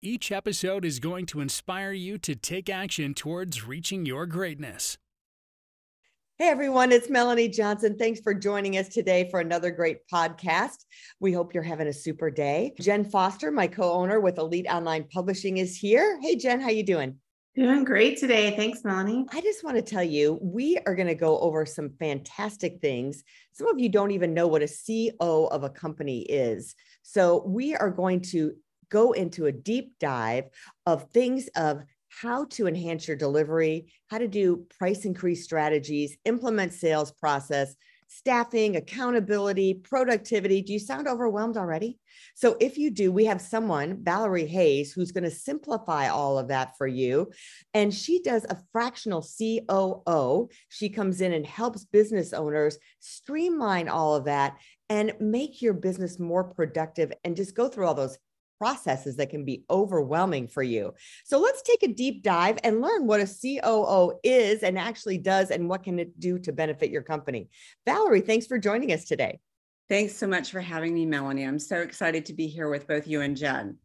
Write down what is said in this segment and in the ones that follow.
Each episode is going to inspire you to take action towards reaching your greatness. Hey everyone, it's Melanie Johnson. Thanks for joining us today for another great podcast. We hope you're having a super day. Jen Foster, my co-owner with Elite Online Publishing is here. Hey Jen, how you doing? Doing great today. Thanks, Melanie. I just want to tell you, we are going to go over some fantastic things. Some of you don't even know what a COO of a company is. So we are going to go into a deep dive of things of how to enhance your delivery, how to do price increase strategies, implement sales process, staffing, accountability, productivity. Do you sound overwhelmed already? So, if you do, we have someone, Valerie Hayes, who's going to simplify all of that for you. And she does a fractional COO. She comes in and helps business owners streamline all of that and make your business more productive and just go through all those processes that can be overwhelming for you. So let's take a deep dive and learn what a COO is and actually does and what can it do to benefit your company. Valerie, thanks for joining us today. Thanks so much for having me, Melanie. I'm so excited to be here with both you and Jen.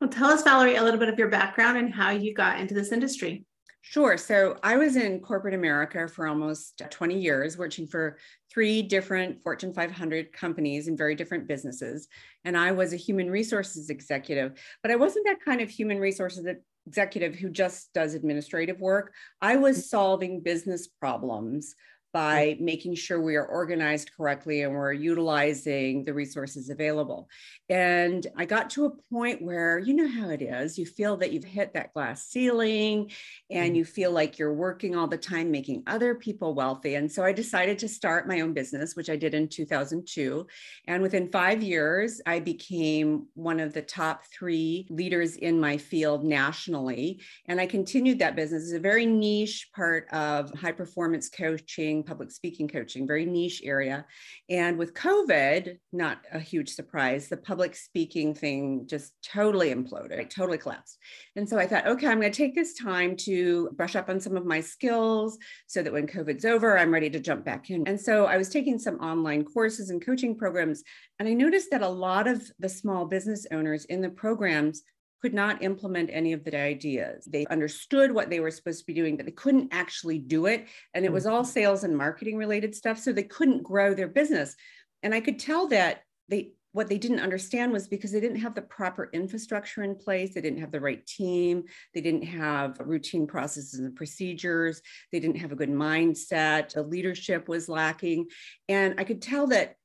Well, tell us, Valerie, a little bit of your background and how you got into this industry. Sure. So I was in corporate America for almost uh, 20 years, working for three different Fortune 500 companies in very different businesses. And I was a human resources executive, but I wasn't that kind of human resources executive who just does administrative work. I was mm. solving business problems by making sure we are organized correctly and we're utilizing the resources available. And I got to a point where, you know how it is, you feel that you've hit that glass ceiling and mm. you feel like you're working all the time, making other people wealthy. And so I decided to start my own business, which I did in 2002. And within five years, I became one of the top three leaders in my field nationally. And I continued that business. It's a very niche part of high performance coaching public speaking coaching, very niche area. And with COVID, not a huge surprise, the public speaking thing just totally imploded, totally collapsed. And so I thought, okay, I'm going to take this time to brush up on some of my skills so that when COVID's over, I'm ready to jump back in. And so I was taking some online courses and coaching programs. And I noticed that a lot of the small business owners in the programs could not implement any of the ideas. They understood what they were supposed to be doing, but they couldn't actually do it. And it was all mm-hmm. sales and marketing related stuff. So they couldn't grow their business. And I could tell that they, what they didn't understand was because they didn't have the proper infrastructure in place, they didn't have the right team, they didn't have routine processes and procedures, they didn't have a good mindset, the leadership was lacking. And I could tell that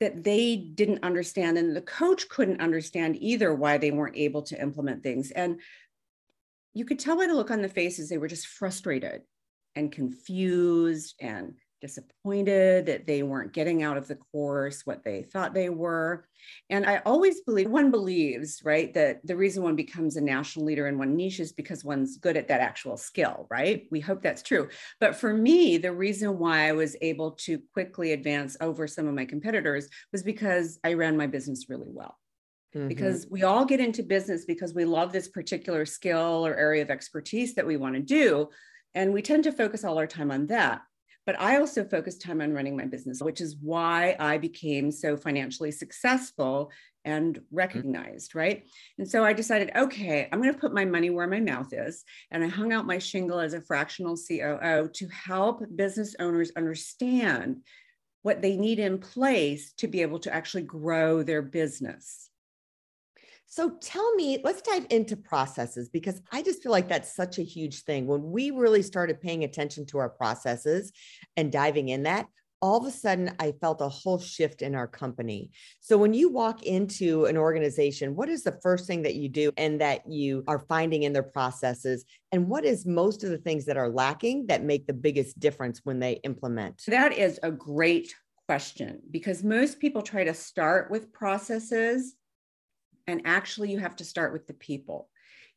that they didn't understand and the coach couldn't understand either why they weren't able to implement things. And you could tell by the look on the faces they were just frustrated and confused and disappointed that they weren't getting out of the course what they thought they were. And I always believe one believes, right, that the reason one becomes a national leader in one niche is because one's good at that actual skill, right? We hope that's true. But for me, the reason why I was able to quickly advance over some of my competitors was because I ran my business really well. Mm-hmm. Because we all get into business because we love this particular skill or area of expertise that we want to do. And we tend to focus all our time on that. But I also focused time on running my business, which is why I became so financially successful and mm-hmm. recognized, right? And so I decided, okay, I'm going to put my money where my mouth is. And I hung out my shingle as a fractional COO to help business owners understand what they need in place to be able to actually grow their business. So tell me, let's dive into processes because I just feel like that's such a huge thing. When we really started paying attention to our processes and diving in that, all of a sudden I felt a whole shift in our company. So when you walk into an organization, what is the first thing that you do and that you are finding in their processes? And what is most of the things that are lacking that make the biggest difference when they implement? That is a great question because most people try to start with processes and actually, you have to start with the people.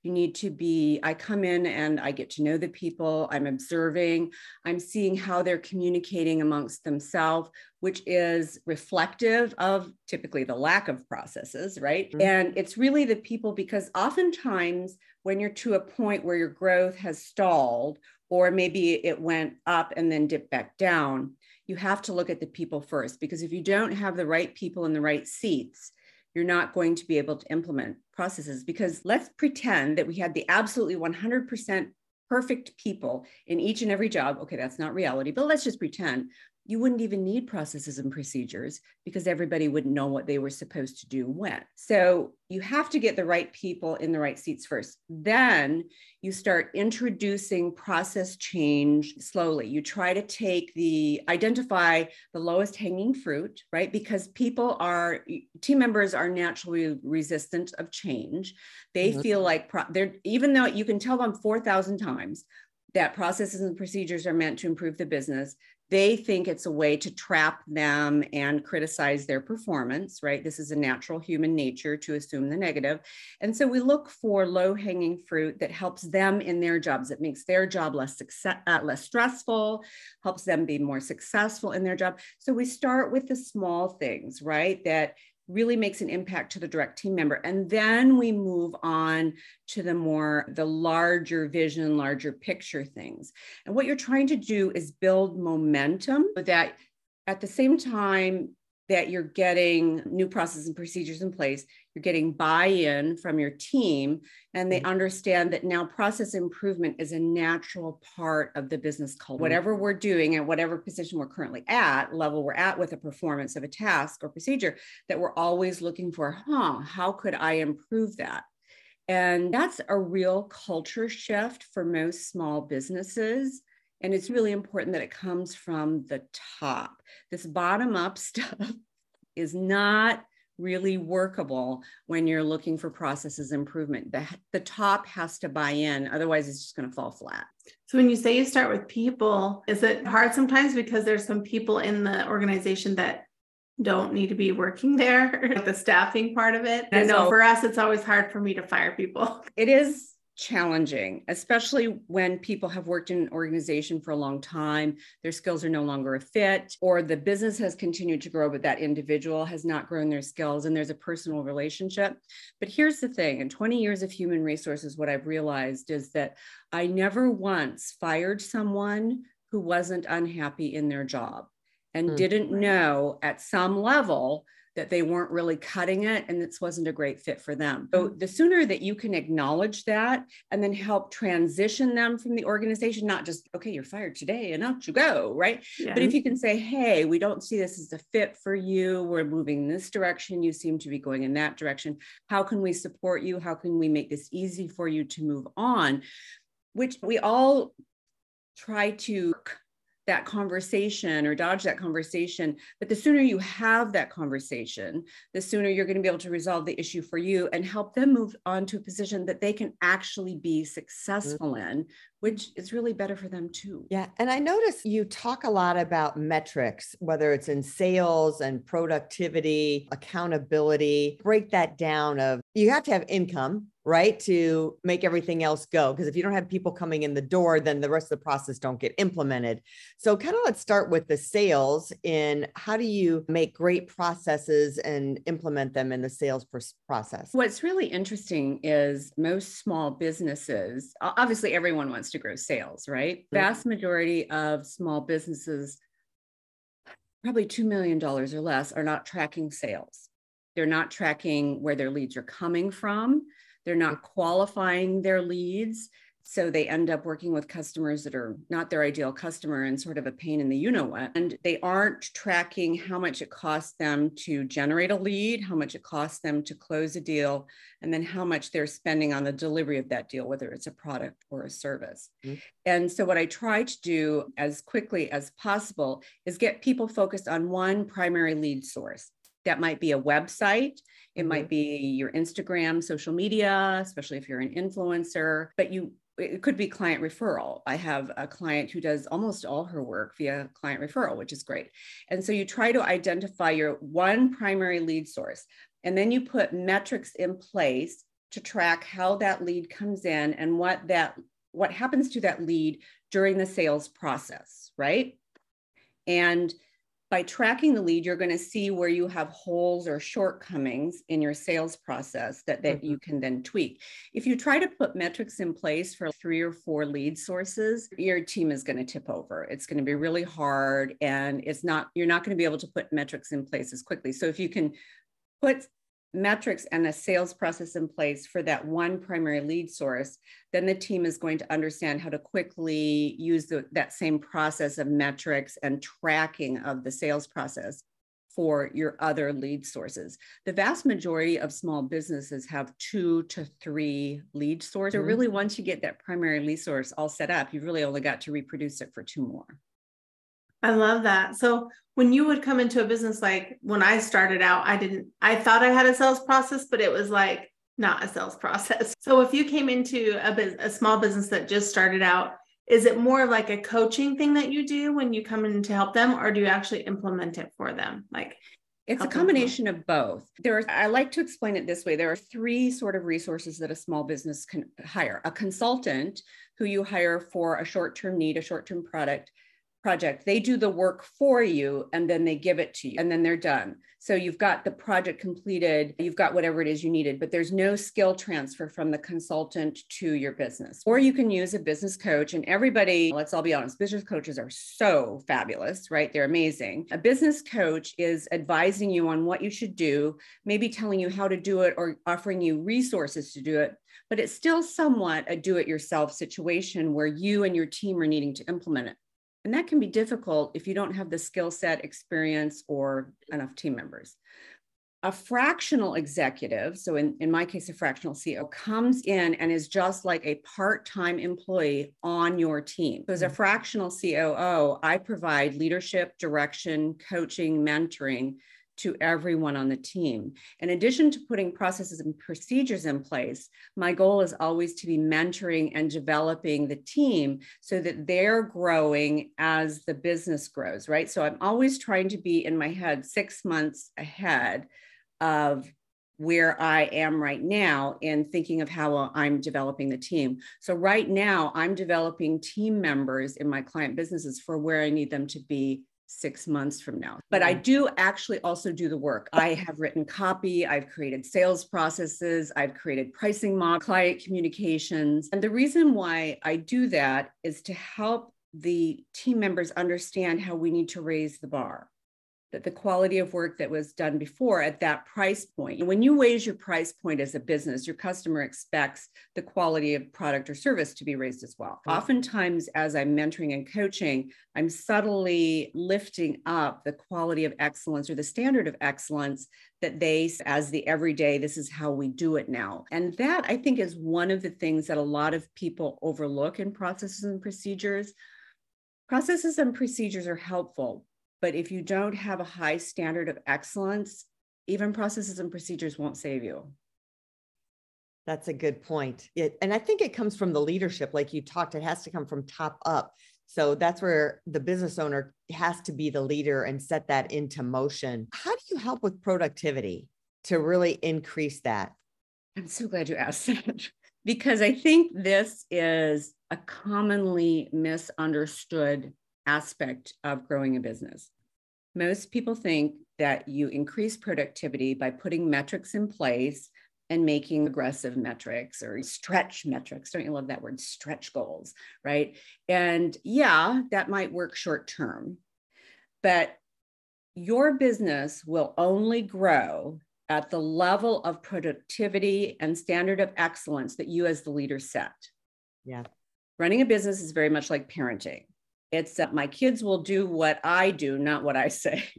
You need to be, I come in and I get to know the people, I'm observing, I'm seeing how they're communicating amongst themselves, which is reflective of typically the lack of processes, right? Mm-hmm. And it's really the people because oftentimes when you're to a point where your growth has stalled, or maybe it went up and then dipped back down, you have to look at the people first because if you don't have the right people in the right seats, you're not going to be able to implement processes because let's pretend that we had the absolutely 100% perfect people in each and every job. Okay, that's not reality, but let's just pretend you wouldn't even need processes and procedures because everybody wouldn't know what they were supposed to do when. So you have to get the right people in the right seats first. Then you start introducing process change slowly. You try to take the identify the lowest hanging fruit, right? Because people are team members are naturally resistant of change. They mm-hmm. feel like pro- they're even though you can tell them 4,000 times that processes and procedures are meant to improve the business they think it's a way to trap them and criticize their performance, right? This is a natural human nature to assume the negative. And so we look for low hanging fruit that helps them in their jobs. It makes their job less, success, uh, less stressful, helps them be more successful in their job. So we start with the small things, right? That really makes an impact to the direct team member. And then we move on to the more the larger vision larger picture things. And what you're trying to do is build momentum that at the same time that you're getting new processes and procedures in place, you're getting buy in from your team, and they mm-hmm. understand that now process improvement is a natural part of the business culture. Mm-hmm. Whatever we're doing and whatever position we're currently at, level we're at with a performance of a task or procedure, that we're always looking for, huh, how could I improve that? And that's a real culture shift for most small businesses and it's really important that it comes from the top. This bottom up stuff is not really workable when you're looking for processes improvement. The, the top has to buy in, otherwise, it's just going to fall flat. So, when you say you start with people, is it hard sometimes because there's some people in the organization that don't need to be working there, the staffing part of it? I know for us, it's always hard for me to fire people. It is challenging, especially when people have worked in an organization for a long time, their skills are no longer a fit, or the business has continued to grow, but that individual has not grown their skills and there's a personal relationship. But here's the thing in 20 years of human resources, what I've realized is that I never once fired someone who wasn't unhappy in their job and mm-hmm. didn't know at some level that they weren't really cutting it and this wasn't a great fit for them. So mm-hmm. the sooner that you can acknowledge that and then help transition them from the organization, not just, okay, you're fired today and out you go, right? Yeah. But if you can say, hey, we don't see this as a fit for you, we're moving this direction, you seem to be going in that direction. How can we support you? How can we make this easy for you to move on? Which we all try to that conversation or dodge that conversation. But the sooner you have that conversation, the sooner you're going to be able to resolve the issue for you and help them move on to a position that they can actually be successful mm-hmm. in, which is really better for them too. Yeah. And I notice you talk a lot about metrics, whether it's in sales and productivity, accountability, break that down of you have to have income right to make everything else go because if you don't have people coming in the door then the rest of the process don't get implemented so kind of let's start with the sales in how do you make great processes and implement them in the sales process what's really interesting is most small businesses obviously everyone wants to grow sales right mm-hmm. vast majority of small businesses probably $2 million or less are not tracking sales they're not tracking where their leads are coming from they're not qualifying their leads. So they end up working with customers that are not their ideal customer and sort of a pain in the you know what. And they aren't tracking how much it costs them to generate a lead, how much it costs them to close a deal, and then how much they're spending on the delivery of that deal, whether it's a product or a service. Mm-hmm. And so, what I try to do as quickly as possible is get people focused on one primary lead source. That might be a website, it mm-hmm. might be your Instagram, social media, especially if you're an influencer, but you it could be client referral. I have a client who does almost all her work via client referral, which is great. And so you try to identify your one primary lead source, and then you put metrics in place to track how that lead comes in and what that what happens to that lead during the sales process, right? And by tracking the lead, you're going to see where you have holes or shortcomings in your sales process that, that mm-hmm. you can then tweak. If you try to put metrics in place for three or four lead sources, your team is going to tip over. It's going to be really hard and it's not, you're not going to be able to put metrics in place as quickly. So if you can put metrics and a sales process in place for that one primary lead source, then the team is going to understand how to quickly use the, that same process of metrics and tracking of the sales process for your other lead sources. The vast majority of small businesses have two to three lead sources. Mm-hmm. So really, once you get that primary lead source all set up, you've really only got to reproduce it for two more. I love that. So when you would come into a business, like when I started out, I didn't, I thought I had a sales process, but it was like not a sales process. So if you came into a, a small business that just started out, is it more like a coaching thing that you do when you come in to help them, or do you actually implement it for them? Like it's a combination of both. There are, I like to explain it this way. There are three sort of resources that a small business can hire. A consultant who you hire for a short-term need, a short-term product project. They do the work for you and then they give it to you and then they're done. So you've got the project completed, you've got whatever it is you needed, but there's no skill transfer from the consultant to your business. Or you can use a business coach and everybody, let's all be honest, business coaches are so fabulous, right? They're amazing. A business coach is advising you on what you should do, maybe telling you how to do it or offering you resources to do it but it's still somewhat a do it yourself situation where you and your team are needing to implement it. And that can be difficult if you don't have the skill set, experience, or enough team members. A fractional executive, so in, in my case, a fractional CEO, comes in and is just like a part time employee on your team. So, as a mm. fractional COO, I provide leadership, direction, coaching, mentoring to everyone on the team. In addition to putting processes and procedures in place, my goal is always to be mentoring and developing the team so that they're growing as the business grows, right? So I'm always trying to be in my head six months ahead of where I am right now in thinking of how I'm developing the team. So, right now, I'm developing team members in my client businesses for where I need them to be six months from now. But I mm-hmm. do actually also do the work. I have written copy, I've created sales processes, I've created pricing model, client communications. And the reason why I do that is to help the team members understand how we need to raise the bar that the quality of work that was done before at that price point. When you raise your price point as a business, your customer expects the quality of product or service to be raised as well. Mm-hmm. Oftentimes, as I'm mentoring and coaching, I'm subtly lifting up the quality of excellence or the standard of excellence that they, as the everyday, this is how we do it now. And that I think is one of the things that a lot of people overlook in processes and procedures. Processes and procedures are helpful, but if you don't have a high standard of excellence, even processes and procedures won't save you. That's a good point. It, and I think it comes from the leadership, like you talked, it has to come from top up. So that's where the business owner has to be the leader and set that into motion. How do you help with productivity to really increase that? I'm so glad you asked that because I think this is a commonly misunderstood aspect of growing a business. Most people think that you increase productivity by putting metrics in place and making aggressive metrics or stretch metrics. Don't you love that word? Stretch goals, right? And yeah, that might work short term, but your business will only grow at the level of productivity and standard of excellence that you as the leader set. Yeah. Running a business is very much like parenting. It's that my kids will do what I do, not what I say.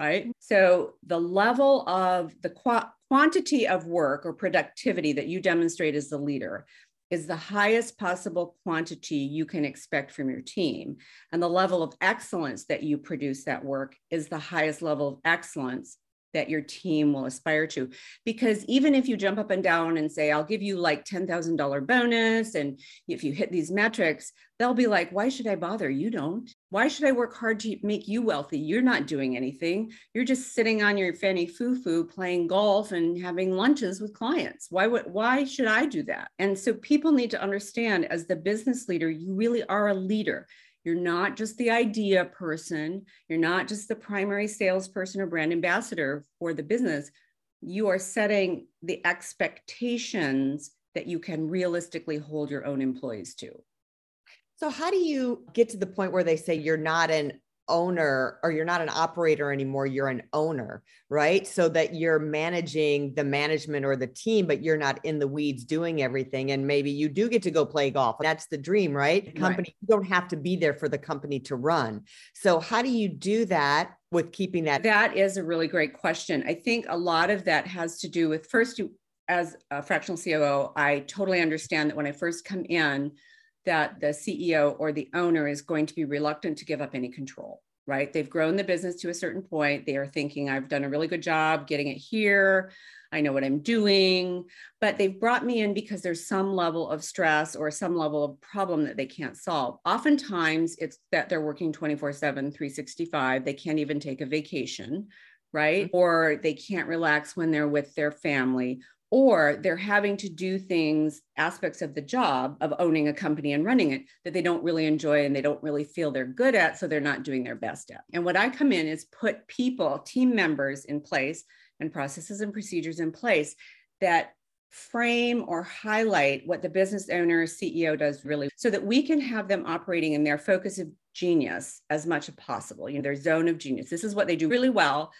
Right. So the level of the qu- quantity of work or productivity that you demonstrate as the leader is the highest possible quantity you can expect from your team. And the level of excellence that you produce that work is the highest level of excellence that your team will aspire to. Because even if you jump up and down and say, I'll give you like $10,000 bonus, and if you hit these metrics, they'll be like, why should I bother? You don't. Why should I work hard to make you wealthy? You're not doing anything. You're just sitting on your fanny foo foo playing golf and having lunches with clients. Why would why should I do that? And so people need to understand as the business leader, you really are a leader. You're not just the idea person. You're not just the primary salesperson or brand ambassador for the business. You are setting the expectations that you can realistically hold your own employees to. So, how do you get to the point where they say you're not an owner or you're not an operator anymore you're an owner right? So that you're managing the management or the team but you're not in the weeds doing everything and maybe you do get to go play golf that's the dream right? The company right. you don't have to be there for the company to run. So how do you do that with keeping that that is a really great question. I think a lot of that has to do with first you as a fractional COO, I totally understand that when I first come in, that the CEO or the owner is going to be reluctant to give up any control, right? They've grown the business to a certain point. They are thinking, I've done a really good job getting it here. I know what I'm doing. But they've brought me in because there's some level of stress or some level of problem that they can't solve. Oftentimes, it's that they're working 24 7, 365. They can't even take a vacation, right? Mm-hmm. Or they can't relax when they're with their family or they're having to do things aspects of the job of owning a company and running it that they don't really enjoy and they don't really feel they're good at so they're not doing their best at. And what i come in is put people team members in place and processes and procedures in place that frame or highlight what the business owner ceo does really so that we can have them operating in their focus of genius as much as possible you know their zone of genius. This is what they do really well.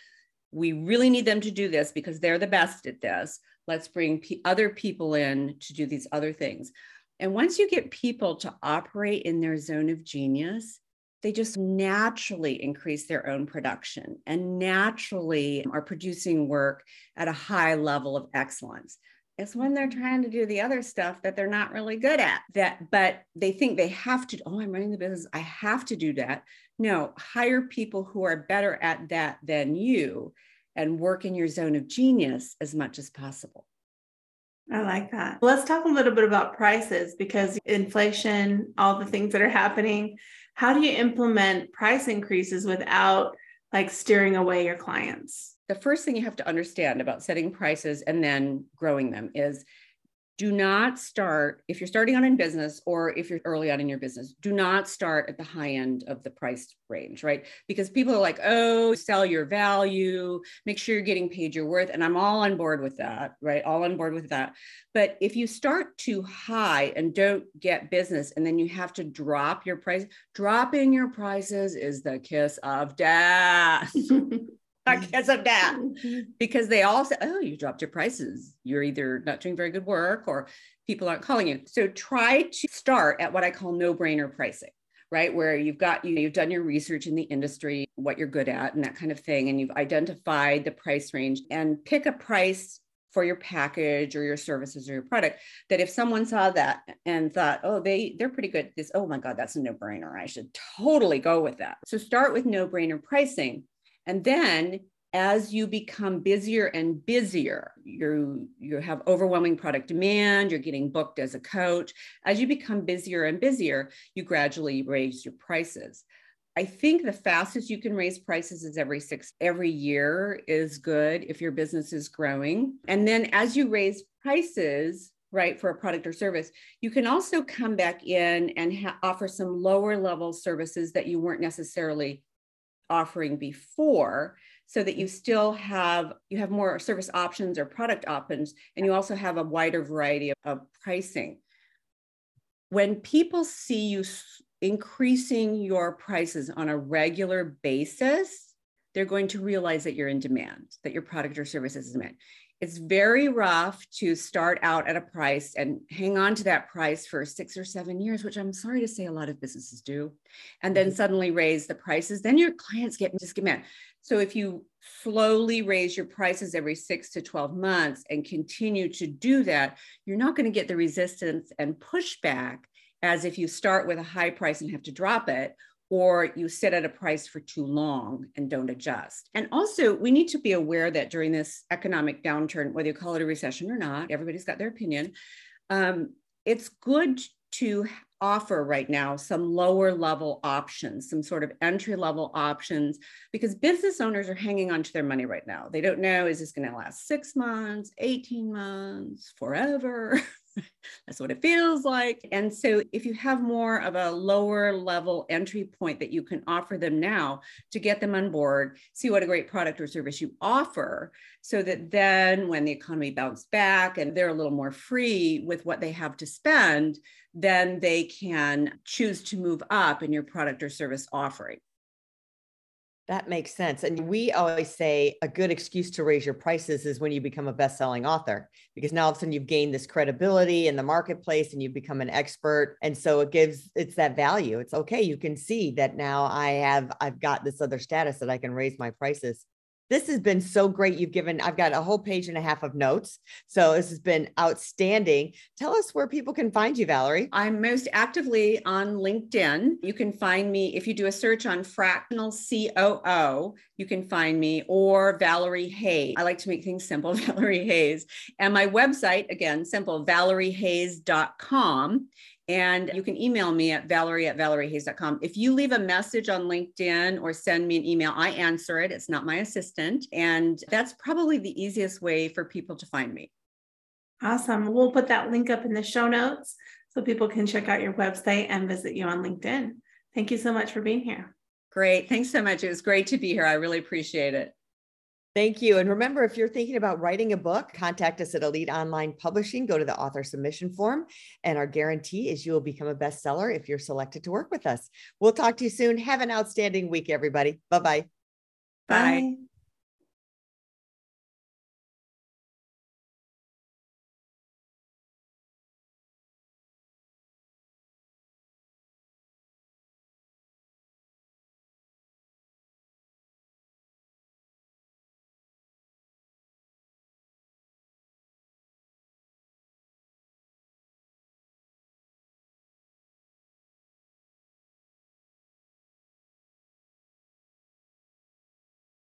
We really need them to do this because they're the best at this let's bring p- other people in to do these other things. And once you get people to operate in their zone of genius, they just naturally increase their own production and naturally are producing work at a high level of excellence. It's when they're trying to do the other stuff that they're not really good at that, but they think they have to, oh, I'm running the business. I have to do that. No, hire people who are better at that than you and work in your zone of genius as much as possible. I like that. Let's talk a little bit about prices because inflation, all the things that are happening. How do you implement price increases without like steering away your clients? The first thing you have to understand about setting prices and then growing them is do not start if you're starting out in business or if you're early on in your business do not start at the high end of the price range right? Because people are like oh sell your value make sure you're getting paid your worth and i'm all on board with that right? All on board with that. But if you start too high and don't get business and then you have to drop your price dropping your prices is the kiss of death because of that. Mm-hmm. because they all say oh you dropped your prices. You're either not doing very good work or people aren't calling you. So try to start at what i call no brainer pricing right? Where you've got you know, you've done your research in the industry what you're good at and that kind of thing and you've identified the price range and pick a price for your package or your services or your product that if someone saw that and thought oh they they're pretty good this. Oh my god that's a no brainer i should totally go with that. So start with no brainer pricing and then as you become busier and busier, you you have overwhelming product demand, you're getting booked as a coach. As you become busier and busier, you gradually raise your prices. I think the fastest you can raise prices is every six every year is good if your business is growing. And then as you raise prices, right, for a product or service, you can also come back in and ha- offer some lower level services that you weren't necessarily offering before so that you mm-hmm. still have you have more service options or product options and you also have a wider variety of, of pricing when people see you increasing your prices on a regular basis they're going to realize that you're in demand that your product or service is in demand it's very rough to start out at a price and hang on to that price for six or seven years, which I'm sorry to say a lot of businesses do, and then mm-hmm. suddenly raise the prices. Then your clients get just get mad. So if you slowly raise your prices every six to 12 months and continue to do that, you're not going to get the resistance and pushback as if you start with a high price and have to drop it or you sit at a price for too long and don't adjust. And also, we need to be aware that during this economic downturn, whether you call it a recession or not, everybody's got their opinion. Um, it's good to offer right now some lower level options, some sort of entry level options, because business owners are hanging on to their money right now. They don't know is this going to last six months, 18 months, forever? That's what it feels like. And so, if you have more of a lower level entry point that you can offer them now to get them on board, see what a great product or service you offer, so that then when the economy bounces back and they're a little more free with what they have to spend, then they can choose to move up in your product or service offering. That makes sense. And we always say a good excuse to raise your prices is when you become a best selling author, because now all of a sudden you've gained this credibility in the marketplace and you've become an expert. And so it gives, it's that value. It's okay. You can see that now I have, I've got this other status that I can raise my prices. This has been so great. You've given, I've got a whole page and a half of notes. So this has been outstanding. Tell us where people can find you, Valerie. I'm most actively on LinkedIn. You can find me if you do a search on fractional COO, you can find me or Valerie Hayes. I like to make things simple, Valerie Hayes. And my website, again, simple, valeriehayes.com. And you can email me at valerie at valeriehayes.com. If you leave a message on LinkedIn or send me an email, I answer it. It's not my assistant. And that's probably the easiest way for people to find me. Awesome. We'll put that link up in the show notes so people can check out your website and visit you on LinkedIn. Thank you so much for being here. Great. Thanks so much. It was great to be here. I really appreciate it. Thank you. And remember, if you're thinking about writing a book, contact us at Elite Online Publishing. Go to the author submission form. And our guarantee is you will become a bestseller if you're selected to work with us. We'll talk to you soon. Have an outstanding week, everybody. Bye-bye. Bye. Bye.